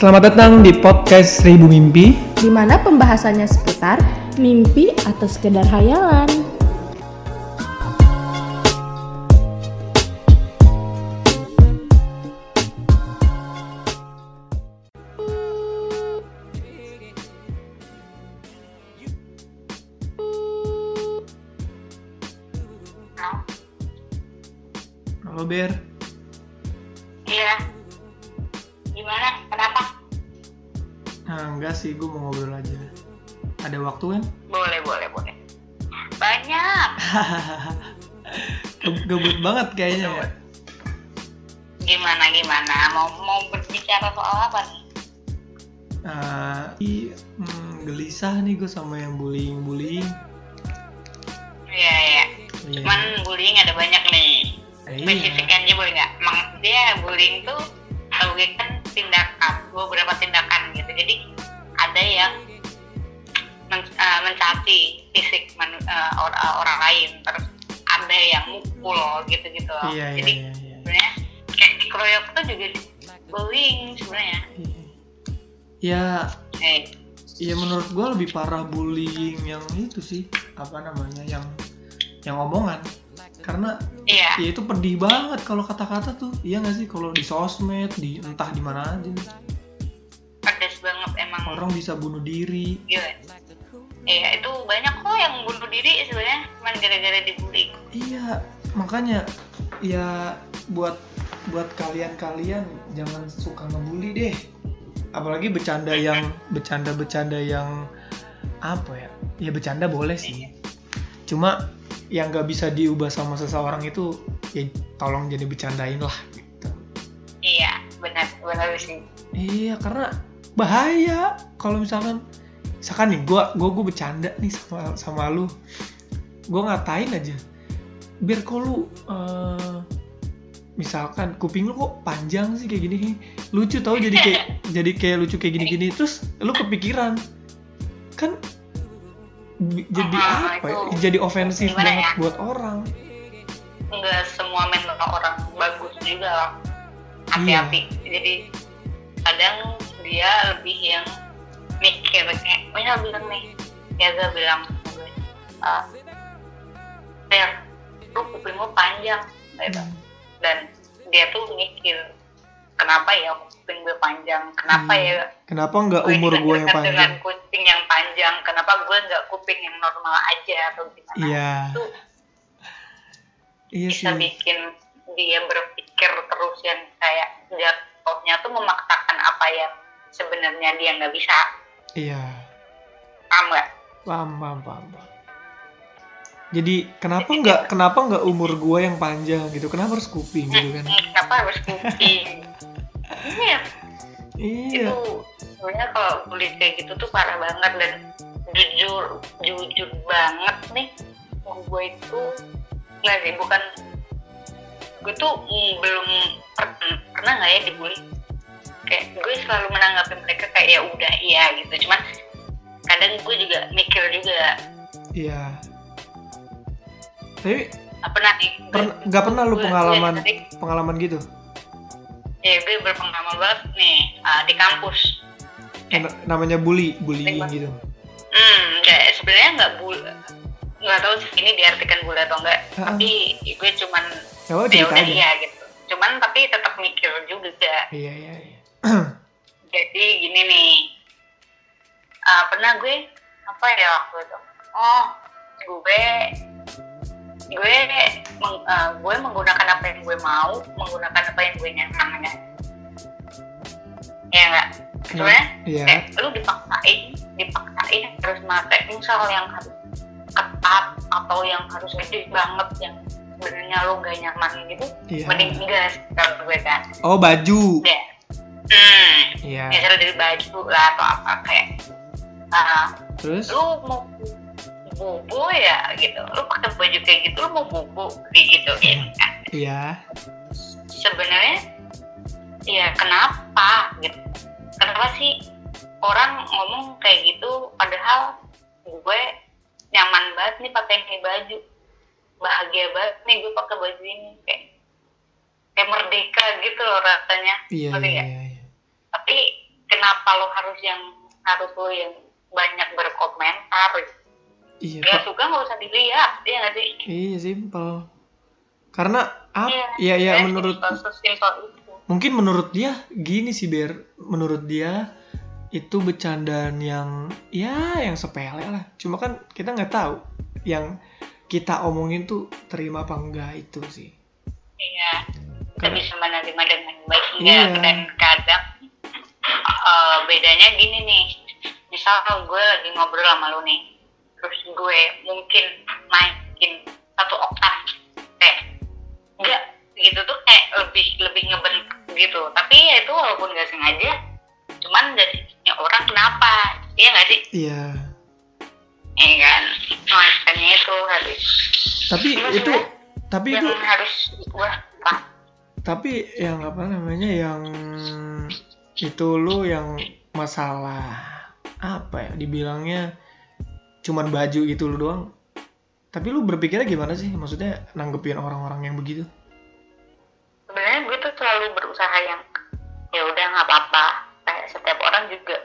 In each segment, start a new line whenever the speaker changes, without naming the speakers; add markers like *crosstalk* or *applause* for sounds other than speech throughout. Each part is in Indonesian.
Selamat datang di podcast Seribu Mimpi.
di mana pembahasannya seputar mimpi atau sekedar hayalan.
Halo Ber. Nah, enggak sih, gue mau ngobrol aja. Ada waktu kan?
Boleh, boleh, boleh. Banyak. *laughs*
Ge- Gebut banget kayaknya ya.
Gimana, gimana? Mau mau berbicara soal apa nih?
Ah, i- hmm, gelisah nih gue sama yang bullying-bullying.
Iya, iya.
Iya.
Cuman bullying ada banyak nih.
Eh, iya.
aja boleh nggak? Emang dia bullying tuh tau gue kan tindakan, beberapa tindakan gitu. Jadi ada yang men- eh, mencaci fisik manu- eh, or- eh, orang lain, terus ada yang mukul gitu-gitu. loh.
Iya, iya,
Jadi
iya, iya.
sebenarnya kayak dikeroyok tuh juga bullying sebenarnya.
Ya,
Eh,
ya menurut gue lebih parah bullying yang itu sih apa namanya yang yang omongan karena
iya,
ya itu pedih banget kalau kata-kata tuh. Iya nggak sih? Kalau di sosmed di entah di mana aja.
Pedes banget emang.
orang bisa bunuh diri.
Gila. Iya, itu banyak kok yang bunuh diri sebenarnya cuma gara-gara dibully.
iya makanya ya buat buat kalian-kalian jangan suka ngebully deh. Apalagi bercanda yang bercanda-bercanda yang apa ya? Ya bercanda boleh sih. Cuma yang nggak bisa diubah sama seseorang itu ya tolong jadi bercandain lah gitu.
Iya, benar, benar sih.
Iya karena bahaya. Kalau misalkan misalkan nih gua gua gua bercanda nih sama sama lu. Gua ngatain aja. Biar kok lu eh, misalkan kuping lu kok panjang sih kayak gini lucu tau jadi kayak *laughs* jadi kayak lucu kayak gini-gini. Terus lu kepikiran kan jadi
Ah,
apa ya?
itu
jadi ofensif banget
ya?
buat orang
Enggak semua mental orang bagus juga loh. Hati-hati. Jadi kadang dia lebih yang mikir kayak misal bilang nih Yaza bilang ah lu kupingmu panjang gitu. dan dia tuh mikir kenapa ya kuping gue panjang? Kenapa
Iya.
ya?
Kenapa nggak umur gue yang
dilahirkan dengan
panjang?
kuping yang panjang. Kenapa gue nggak kuping yang normal aja atau gimana?
Iya.
Itu
iya sih.
bisa bikin dia berpikir terus yang kayak jatuhnya tuh memaksakan apa yang sebenarnya dia nggak bisa.
Iya.
Paham nggak?
Paham paham paham paham. jadi kenapa nggak kenapa nggak umur gue yang panjang gitu? Kenapa harus kuping gitu kan?
Hmm, *laughs* kenapa harus kuping Iya,
iya.
Itu sebenarnya kalau bully kayak gitu tuh parah banget dan jujur jujur banget nih gue itu nggak sih bukan gue tuh mm, belum per- pernah nggak ya dibully kayak gue selalu menanggapi mereka kayak ya udah iya gitu. Cuman kadang gue juga mikir juga.
Iya. Tapi
apa pernah nih gue-
pernah lu pengalaman
tadi,
pengalaman gitu
ya gue berpengalaman banget nih ah, di kampus
Na- namanya bully bullying gitu
Hmm, kayak sebenarnya nggak bul nggak tahu sih ini diartikan bula atau enggak.
Ah.
Tapi gue cuman
ya
ya udah
aja
iya gitu. Cuman tapi tetap mikir juga.
iya iya iya *clears throat*
Jadi gini nih, Ah, pernah gue apa ya waktu itu? Oh, gue gue meng- ah, gue menggunakan apa yang gue mau, menggunakan apa yang gue nyaman kan. Ya enggak? Sebenarnya
iya.
kayak lu dipaksain dipaksain harus pakai misal yang harus ketat atau yang harus gede banget yang sebenarnya lu gak nyaman gitu
iya.
mending enggak kalau gue kan.
Oh baju.
Deh hmm.
Iya.
Misalnya dari baju lah atau apa kayak ah,
terus?
lu mau bobo ya gitu. Lu pakai baju kayak gitu lu mau kayak gitu ya kan?
Iya.
Sebenarnya ya kenapa gitu? Kenapa sih orang ngomong kayak gitu padahal gue nyaman banget nih pakai ini baju? Bahagia banget nih gue pakai baju ini kayak kayak merdeka gitu loh rasanya.
Iya iya iya iya.
tapi kenapa lo harus yang harus lo yang banyak berkomentar
iya pak.
suka nggak usah dilihat ya nggak sih?
Iya simple karena apa
Iya,
ya ya menurut
simpel, itu.
Mungkin menurut dia gini sih Ber. Menurut dia itu bercandaan yang ya yang sepele lah. Cuma kan kita nggak tahu yang kita omongin tuh terima apa enggak itu sih.
Iya, kita
Karena-
bisa menerima dengan baik
Iya.
ya dan kadang eh, bedanya gini nih, misal gue lagi ngobrol sama lu nih, terus gue mungkin naikin satu oktav, kayak enggak gitu tuh kayak lebih lebih ngebentuk gitu, tapi ya itu walaupun gak sengaja, cuman dari sisinya orang kenapa, iya nggak sih?
iya.
Iya kan, makanya itu harus
tapi
Cuma
itu tapi
yang
itu
harus gue apa?
tapi yang apa namanya yang itu lu yang masalah apa ya dibilangnya cuman baju gitu lu doang. Tapi lu berpikirnya gimana sih? Maksudnya nanggepin orang-orang yang begitu?
Sebenarnya gue tuh selalu berusaha yang ya udah nggak apa-apa. Kayak setiap orang juga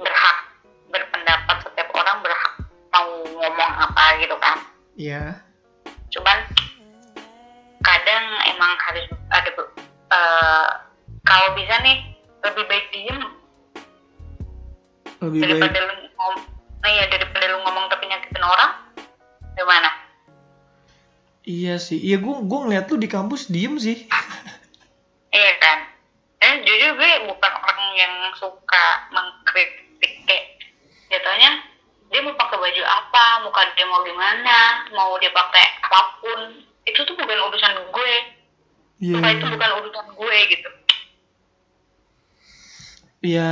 berhak berpendapat setiap orang berhak mau ngomong apa gitu kan.
Iya.
Cuman kadang emang harus ada eh, kalau bisa nih lebih baik diem
lebih baik.
daripada lu ngom nah ya daripada lu ngomong tapi nyakitin orang gimana
iya sih iya gua gua ngeliat lu di kampus diem sih *laughs*
Iya kan? Dan jujur gue bukan orang yang suka mengkritik kayak jatuhnya dia mau pakai baju apa, muka dia mau gimana, mau dia pakai apa pun, itu tuh bukan urusan gue.
iya
Sumpah itu bukan urusan gue gitu.
ya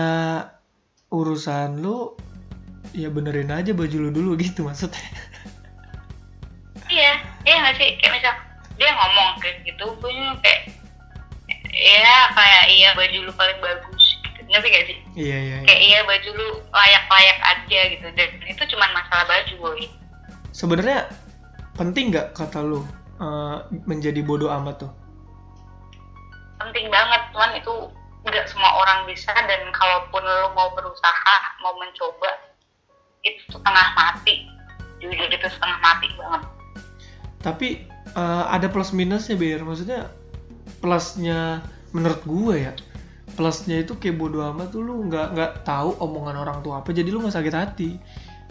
urusan lu ya benerin aja baju lu dulu gitu maksudnya
Iya, iya nggak sih? Kayak misal dia ngomong kayak gitu, gue kayak ya kayak iya baju lu paling bagus gitu. Ngerti gak sih?
iya iya, iya.
Kayak iya baju lu layak-layak aja gitu. Dan itu cuma masalah baju boy.
sebenarnya penting nggak kata lu eh, menjadi bodoh amat tuh
penting banget cuman itu nggak semua orang bisa dan kalaupun lo mau berusaha mau mencoba itu setengah mati. Jujur itu setengah mati banget.
Tapi eh, ada plus minusnya biar maksudnya plusnya menurut gue ya plusnya itu kayak bodo amat tuh lu nggak nggak tahu omongan orang tua apa jadi lu nggak sakit hati.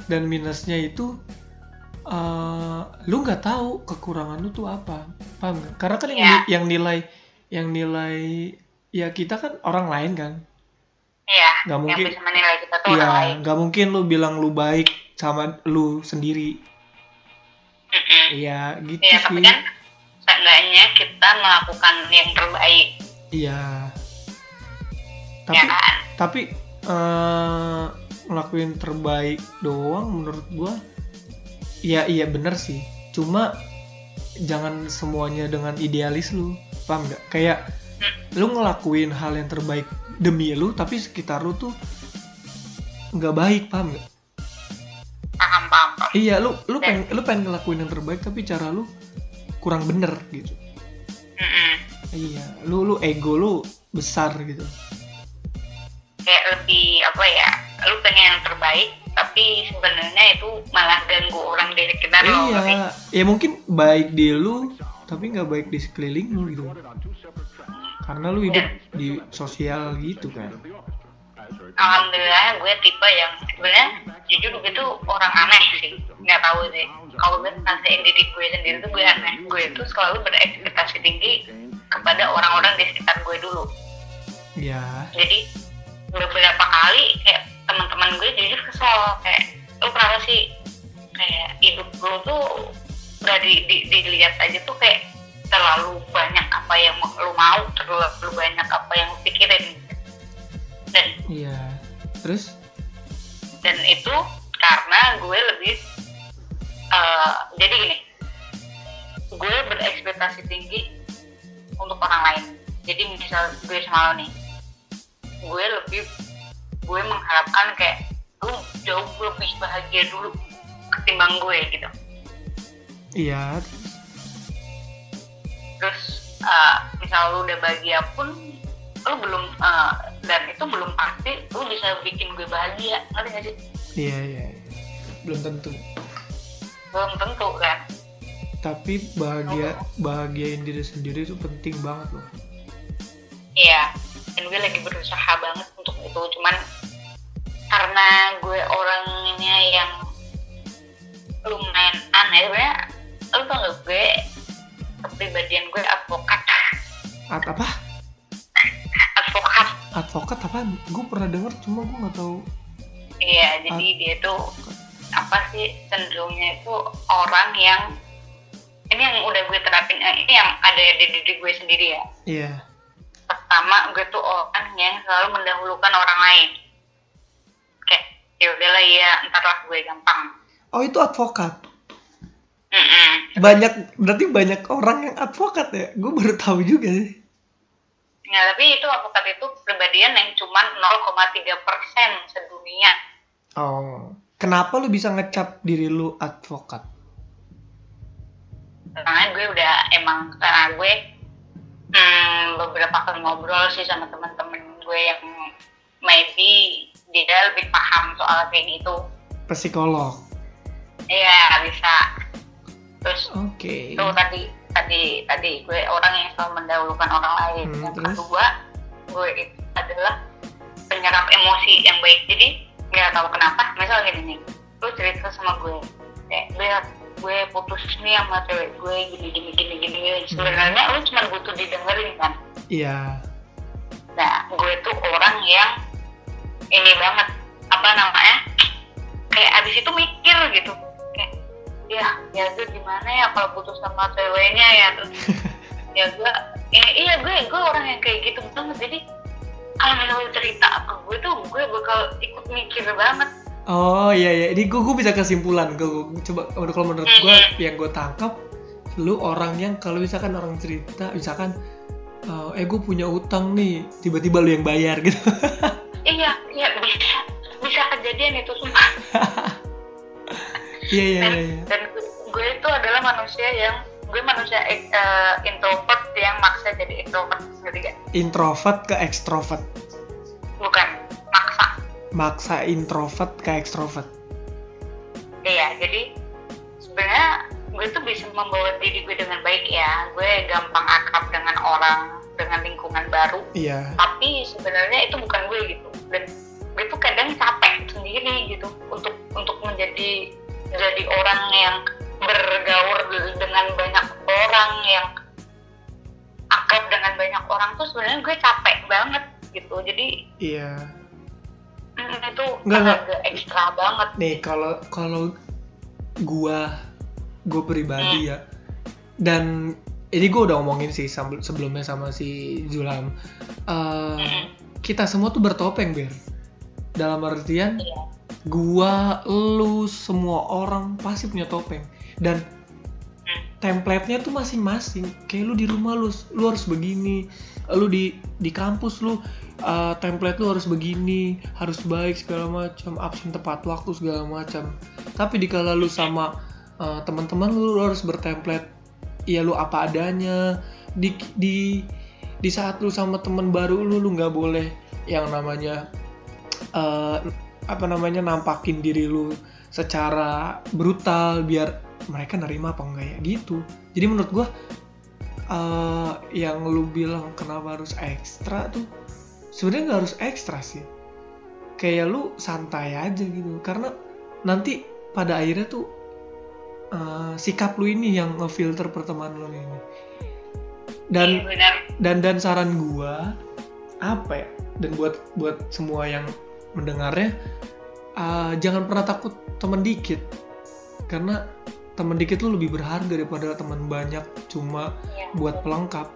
Dan minusnya itu eh, lu nggak tahu kekurangan lu tuh apa. Paham nggak? karena kan yang,
Iya.
yang nilai yang nilai ya kita kan orang lain kan
Iya yang
mungkin.
bisa menilai kita tuh orang lain
Iya, nggak mungkin lu bilang lu baik sama lu sendiri.
Mm-mm.
Iya, gitu
Iya
sih.
tapi kan seenggaknya kita melakukan yang terbaik
Iya. Tapi
ya kan
tapi eh ngelakuin terbaik doang menurut gua iya iya bener sih. Cuma jangan semuanya dengan idealis lu. Paham nggak? Kayak lu ngelakuin hal yang terbaik demi lu tapi sekitar lu tuh nggak baik, paham nggak?
paham paham paham.
Iya, lu lu
Dan-
pengen lu pengen ngelakuin yang terbaik tapi cara lu kurang bener gitu.
Mm-mm.
Iya, lu lu ego lu besar gitu.
kayak lebih apa ya lu pengen yang terbaik tapi sebenarnya itu malah ganggu orang di sekitar lo ngerti?
iya, ya mungkin baik di lu tapi nggak baik di sekeliling lu gitu. Karena lu hidup di sosial gitu kan.
Alhamdulillah gue tipe yang sebenarnya jujur gue tuh orang aneh sih. Nggak tahu sih. Kalau gue ngasihin diri gue sendiri tuh gue aneh. Gue tuh selalu berekspektasi tinggi kepada orang-orang di sekitar gue dulu.
Iya.
jadi beberapa kali kayak teman-teman gue jujur kesel. Kayak lu kenapa sih? Kayak hidup lu tuh udah di, di- dilihat aja tuh kayak terlalu banyak apa yang lu mau terlalu banyak apa yang lu pikirin. Dan
Iya. Terus?
Dan itu karena gue lebih eh, jadi gini gue berekspektasi tinggi untuk orang lain. Jadi misal gue sama lo nih gue lebih gue mengharapkan kayak lu jauh lebih bahagia dulu ketimbang gue gitu.
Iya,
terus eh, misal lu udah bahagia pun lu belum eh, dan itu belum pasti lu bisa bikin gue bahagia ngerti gak sih?
Iya iya iya. belum tentu.
Belum tentu kan?
Tapi bahagia bahagiain diri sendiri itu penting banget loh.
Iya dan gue lagi berusaha banget untuk itu cuman karena gue orangnya yang lumayan aneh sebenarnya lu tau gak gue kepribadian gue advokat.
Ad apa?
Advokat.
Advokat apa? Gue pernah denger cuma gue nggak tahu.
Iya jadi
Ad-
dia tuh apa sih cenderungnya itu orang yang ini yang udah gue terapin eh, ini yang ada di diri gue sendiri ya.
Iya.
Pertama gue tuh orang yang selalu mendahulukan orang lain. Kayak ya udahlah ya entarlah gue gampang.
Oh itu advokat. Banyak berarti banyak orang yang advokat ya gue baru tahu juga sih
Nah, tapi itu advokat itu kepribadian yang cuma 0,3 persen sedunia.
oh kenapa lu bisa ngecap diri lu advokat
Karena gue udah emang karena gue hmm, beberapa kali ngobrol sih sama teman-teman gue yang maybe dia lebih paham soal kayak gitu.
psikolog
Iya bisa. Terus
oke
itu tadi tadi tadi gue orang yang selalu mendahulukan orang lain.
Hmm,
yang
terus?
kedua gue itu adalah penyerap emosi yang baik. Jadi nggak tahu kenapa. Misal gini nih, lu cerita sama gue, kayak gue gue putus nih sama cewek gue gini gini gini gini. Sebenarnya lu cuma butuh didengerin kan.
iya
Nah, gue tuh orang yang ini banget apa namanya kayak abis itu mikir gitu ya ya gue gimana ya kalau putus sama ceweknya ya terus *laughs* ya gue ya, iya gue gue orang yang kayak gitu banget jadi kalau misalnya cerita ke gue tuh gue bakal ikut mikir banget.
Oh iya iya ini gue, gue bisa kesimpulan gue, gue coba kalau menurut gue
Mhm.
yang gue tangkap lu orang yang kalau misalkan orang cerita misalkan eh, eh gue punya utang nih tiba-tiba lu yang bayar gitu.
Iya iya bisa bisa kejadian itu sumpah *laughs*
iya iya
dan,
iya
dan gue itu adalah manusia yang gue manusia eh, introvert yang maksa jadi introvert ngerti gak?
introvert ke extrovert
bukan maksa
maksa introvert ke extrovert
Iya, jadi sebenarnya gue tuh bisa membawa diri gue dengan baik ya. Gue gampang akrab dengan orang, dengan lingkungan baru.
iya
Tapi sebenarnya itu bukan gue gitu. Dan gue tuh kadang capek sendiri gitu untuk untuk menjadi jadi orang yang bergaul dengan banyak orang yang akrab dengan banyak orang tuh sebenarnya gue capek banget gitu. Jadi
iya
mm, itu
Nggak, nggak.
agak ekstra banget.
nih kalau kalau gua gue pribadi ya dan ini gue udah ngomongin sih sebelumnya sama si Zulam Eh,
Mm,
kita semua tuh bertopeng ber dalam artian
Iya.
Gua lu semua orang pasti punya topeng. Dan template-nya tuh masing-masing. Kayak lu di rumah lu lu harus begini. Lu di di kampus lu uh, template lu harus begini. Harus baik segala macam. Absen tepat waktu segala macam. Tapi dikala lu sama uh, teman-teman lu, lu harus bertemplate ya lu apa adanya. Di di di saat lu sama teman baru lu lu nggak boleh yang namanya uh, apa namanya nampakin diri lu secara brutal biar mereka nerima apa enggak ya gitu. Jadi menurut gua uh, yang lu bilang kenapa harus ekstra tuh sebenarnya nggak harus ekstra sih. Kayak lu santai aja gitu karena nanti pada akhirnya tuh uh, sikap lu ini yang ngefilter pertemanan lu ini. Dan
Iya, benar.
dan dan saran gua apa ya dan buat buat semua yang mendengarnya uh, jangan pernah takut teman dikit. Karena teman dikit lu lebih berharga daripada teman banyak cuma
Iya.
buat pelengkap.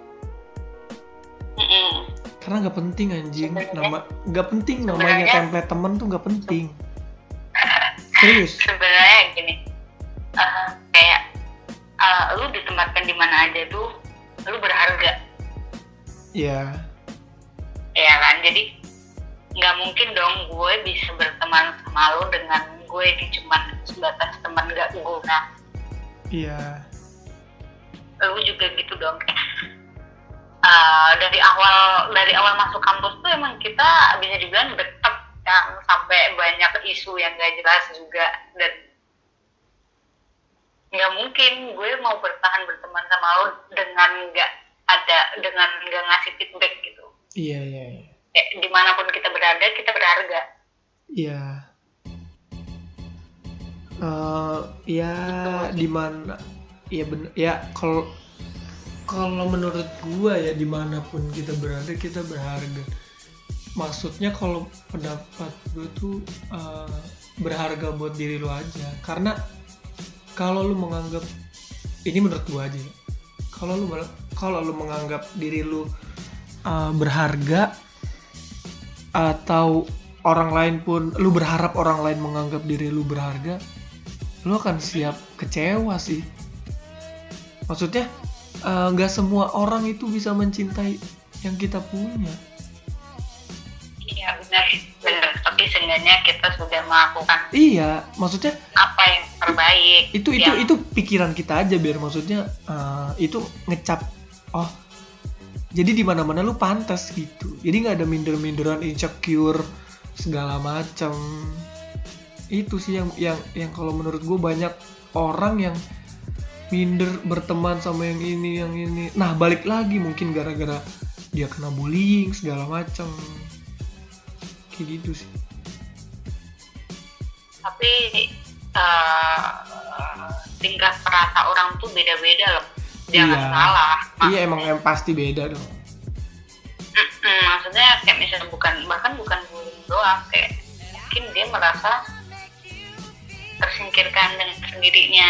Mm-mm.
karena nggak penting anjing.
Sebenarnya-
nama nggak penting namanya template temen tuh nggak penting. Serius.
Sebenarnya gini eh, kayak eh, lu ditempatkan di mana aja tuh lu berharga.
Ya
ya kan? Jadi nggak mungkin dong gue bisa berteman sama lu dengan gue di cuman sebatas teman gak guna.
Iya.
Lu juga gitu dong. Uh, dari awal dari awal masuk kampus tuh emang kita bisa dibilang deket yang sampai banyak isu yang gak jelas juga. Dan nggak mungkin gue mau bertahan berteman sama lo dengan nggak ada dengan nggak ngasih feedback gitu.
Iya iya iya
Kayak di mana pun kita berada kita berharga.
Iya. Eh, ya di mana ya bener ya kalau kalau menurut gua ya di mana pun kita berada kita berharga. Maksudnya kalau pendapat gue tuh eh, berharga buat diri lu aja. Karena kalau lu menganggap ini menurut gua aja ya. kalau lu kalau lu menganggap diri lu eh, berharga atau orang lain pun lu berharap orang lain menganggap diri lu berharga lu akan siap kecewa sih. Maksudnya eh, nggak semua orang itu bisa mencintai yang kita punya.
Iya benar. Benar. Tapi seenggaknya kita sudah melakukan
iya maksudnya
apa yang terbaik.
Itu itu
yang
itu pikiran kita aja biar maksudnya eh, itu ngecap oh jadi di mana mana lu pantas gitu. Jadi nggak ada minder minderan insecure segala macam itu sih yang yang yang kalau menurut gue banyak orang yang minder berteman sama yang ini yang ini. Nah balik lagi mungkin gara-gara dia kena bullying segala macam kayak gitu sih.
Tapi eh, tingkat perasa orang tuh beda-beda loh jangan
Iya.
salah.
Iya emang yang pasti beda dong.
Mm-mm, maksudnya kayak misalnya bukan bahkan bukan bullying doang kayak mungkin dia merasa tersingkirkan dengan sendirinya.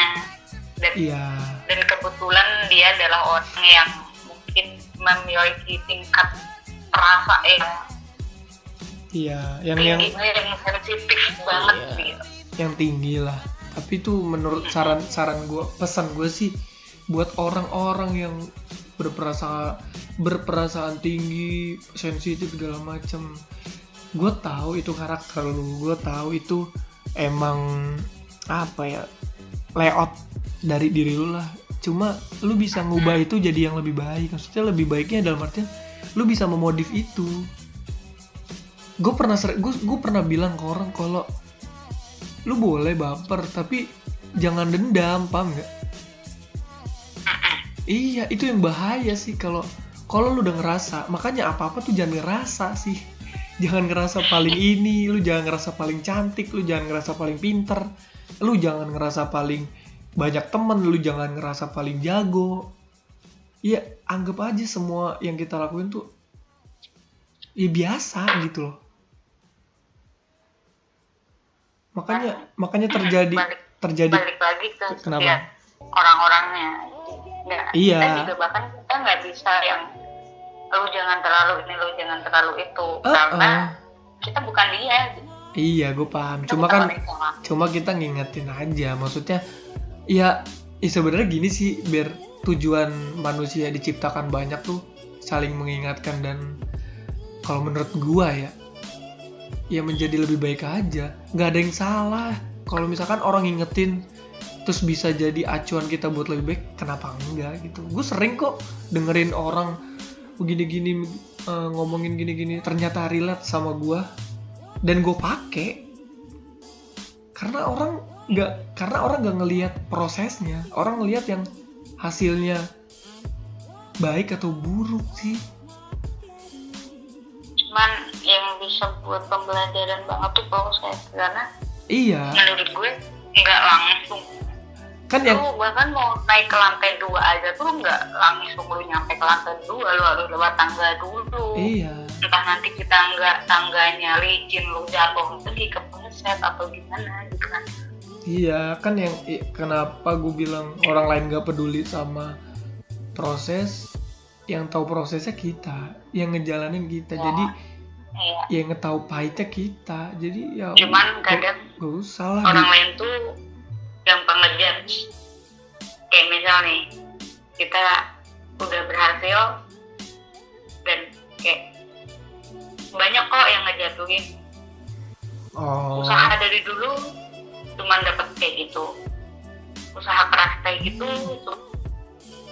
Dan
iya.
dan kebetulan dia adalah orang yang mungkin memiliki tingkat perasa yang
iya yang yang
tinggi yang sensitif banget
Iya.
gitu.
yang tinggi lah. Tapi itu menurut saran saran gue pesan gue sih buat orang-orang yang berperasaan berperasaan tinggi sensitif segala macem. Gue tahu itu karakter lu. Gue tahu itu emang apa ya layout dari diri lu lah. Cuma lu bisa ngubah itu jadi yang lebih baik. Maksudnya lebih baiknya dalam artian lu bisa memodif itu. Gue pernah gue gue pernah bilang ke orang kalau lu boleh baper tapi jangan dendam paham nggak iya itu yang bahaya sih kalau kalau lu udah ngerasa makanya apa apa tuh jangan ngerasa sih. Jangan ngerasa paling ini lu jangan ngerasa paling cantik lu jangan ngerasa paling pinter lu jangan ngerasa paling banyak temen lu jangan ngerasa paling jago. Iya anggap aja semua yang kita lakuin tuh ya biasa gitu loh. Makanya makanya terjadi
balik
terjadi
balik lagi ke
Kenapa?
ya, orang-orangnya nggak
Iya.
kita juga bahkan kita nggak bisa yang lu jangan terlalu ini lu jangan terlalu itu.
Uh-uh.
karena kita bukan dia.
Iya gue paham.
Kita
cuma kan cuma kita ngingetin aja. Maksudnya ya, ya sebenarnya gini sih biar tujuan manusia diciptakan banyak tuh saling mengingatkan dan kalau menurut gua ya ya menjadi lebih baik aja. Nggak ada yang salah. Kalau misalkan orang ngingetin terus bisa jadi acuan kita buat lebih baik kenapa enggak gitu. Gue sering kok dengerin orang begini-gini eh, ngomongin gini-gini ternyata relate sama gua dan gue pake. Karena orang nggak karena orang nggak ngelihat prosesnya orang ngelihat yang hasilnya baik atau buruk sih.
Cuman yang bisa buat pembelajaran banget tuh proses karena
iya.
menurut gue nggak langsung
kan yang
lu bahkan mau naik ke lantai dua aja tuh nggak langsung lu nyampe ke lantai dua lu harus lewat tangga dulu.
Iya.
Entah nanti kita nggak tangganya licin lu jatuh lagi ke pleset atau gimana gitu kan.
Iya kan yang kenapa gue bilang orang lain nggak peduli sama proses yang tahu prosesnya kita yang ngejalanin kita.
Ya.
jadi
iya.
yang ngetahu pahitnya kita. Jadi ya
cuman kadang
gak usah lah.
orang
gitu.
lain tuh gampang ngejudge kayak misal nih kita udah berhasil dan kayak banyak kok yang ngejatuhin.
Oh.
Usaha dari dulu cuman dapat kayak gitu. Usaha keras kayak gitu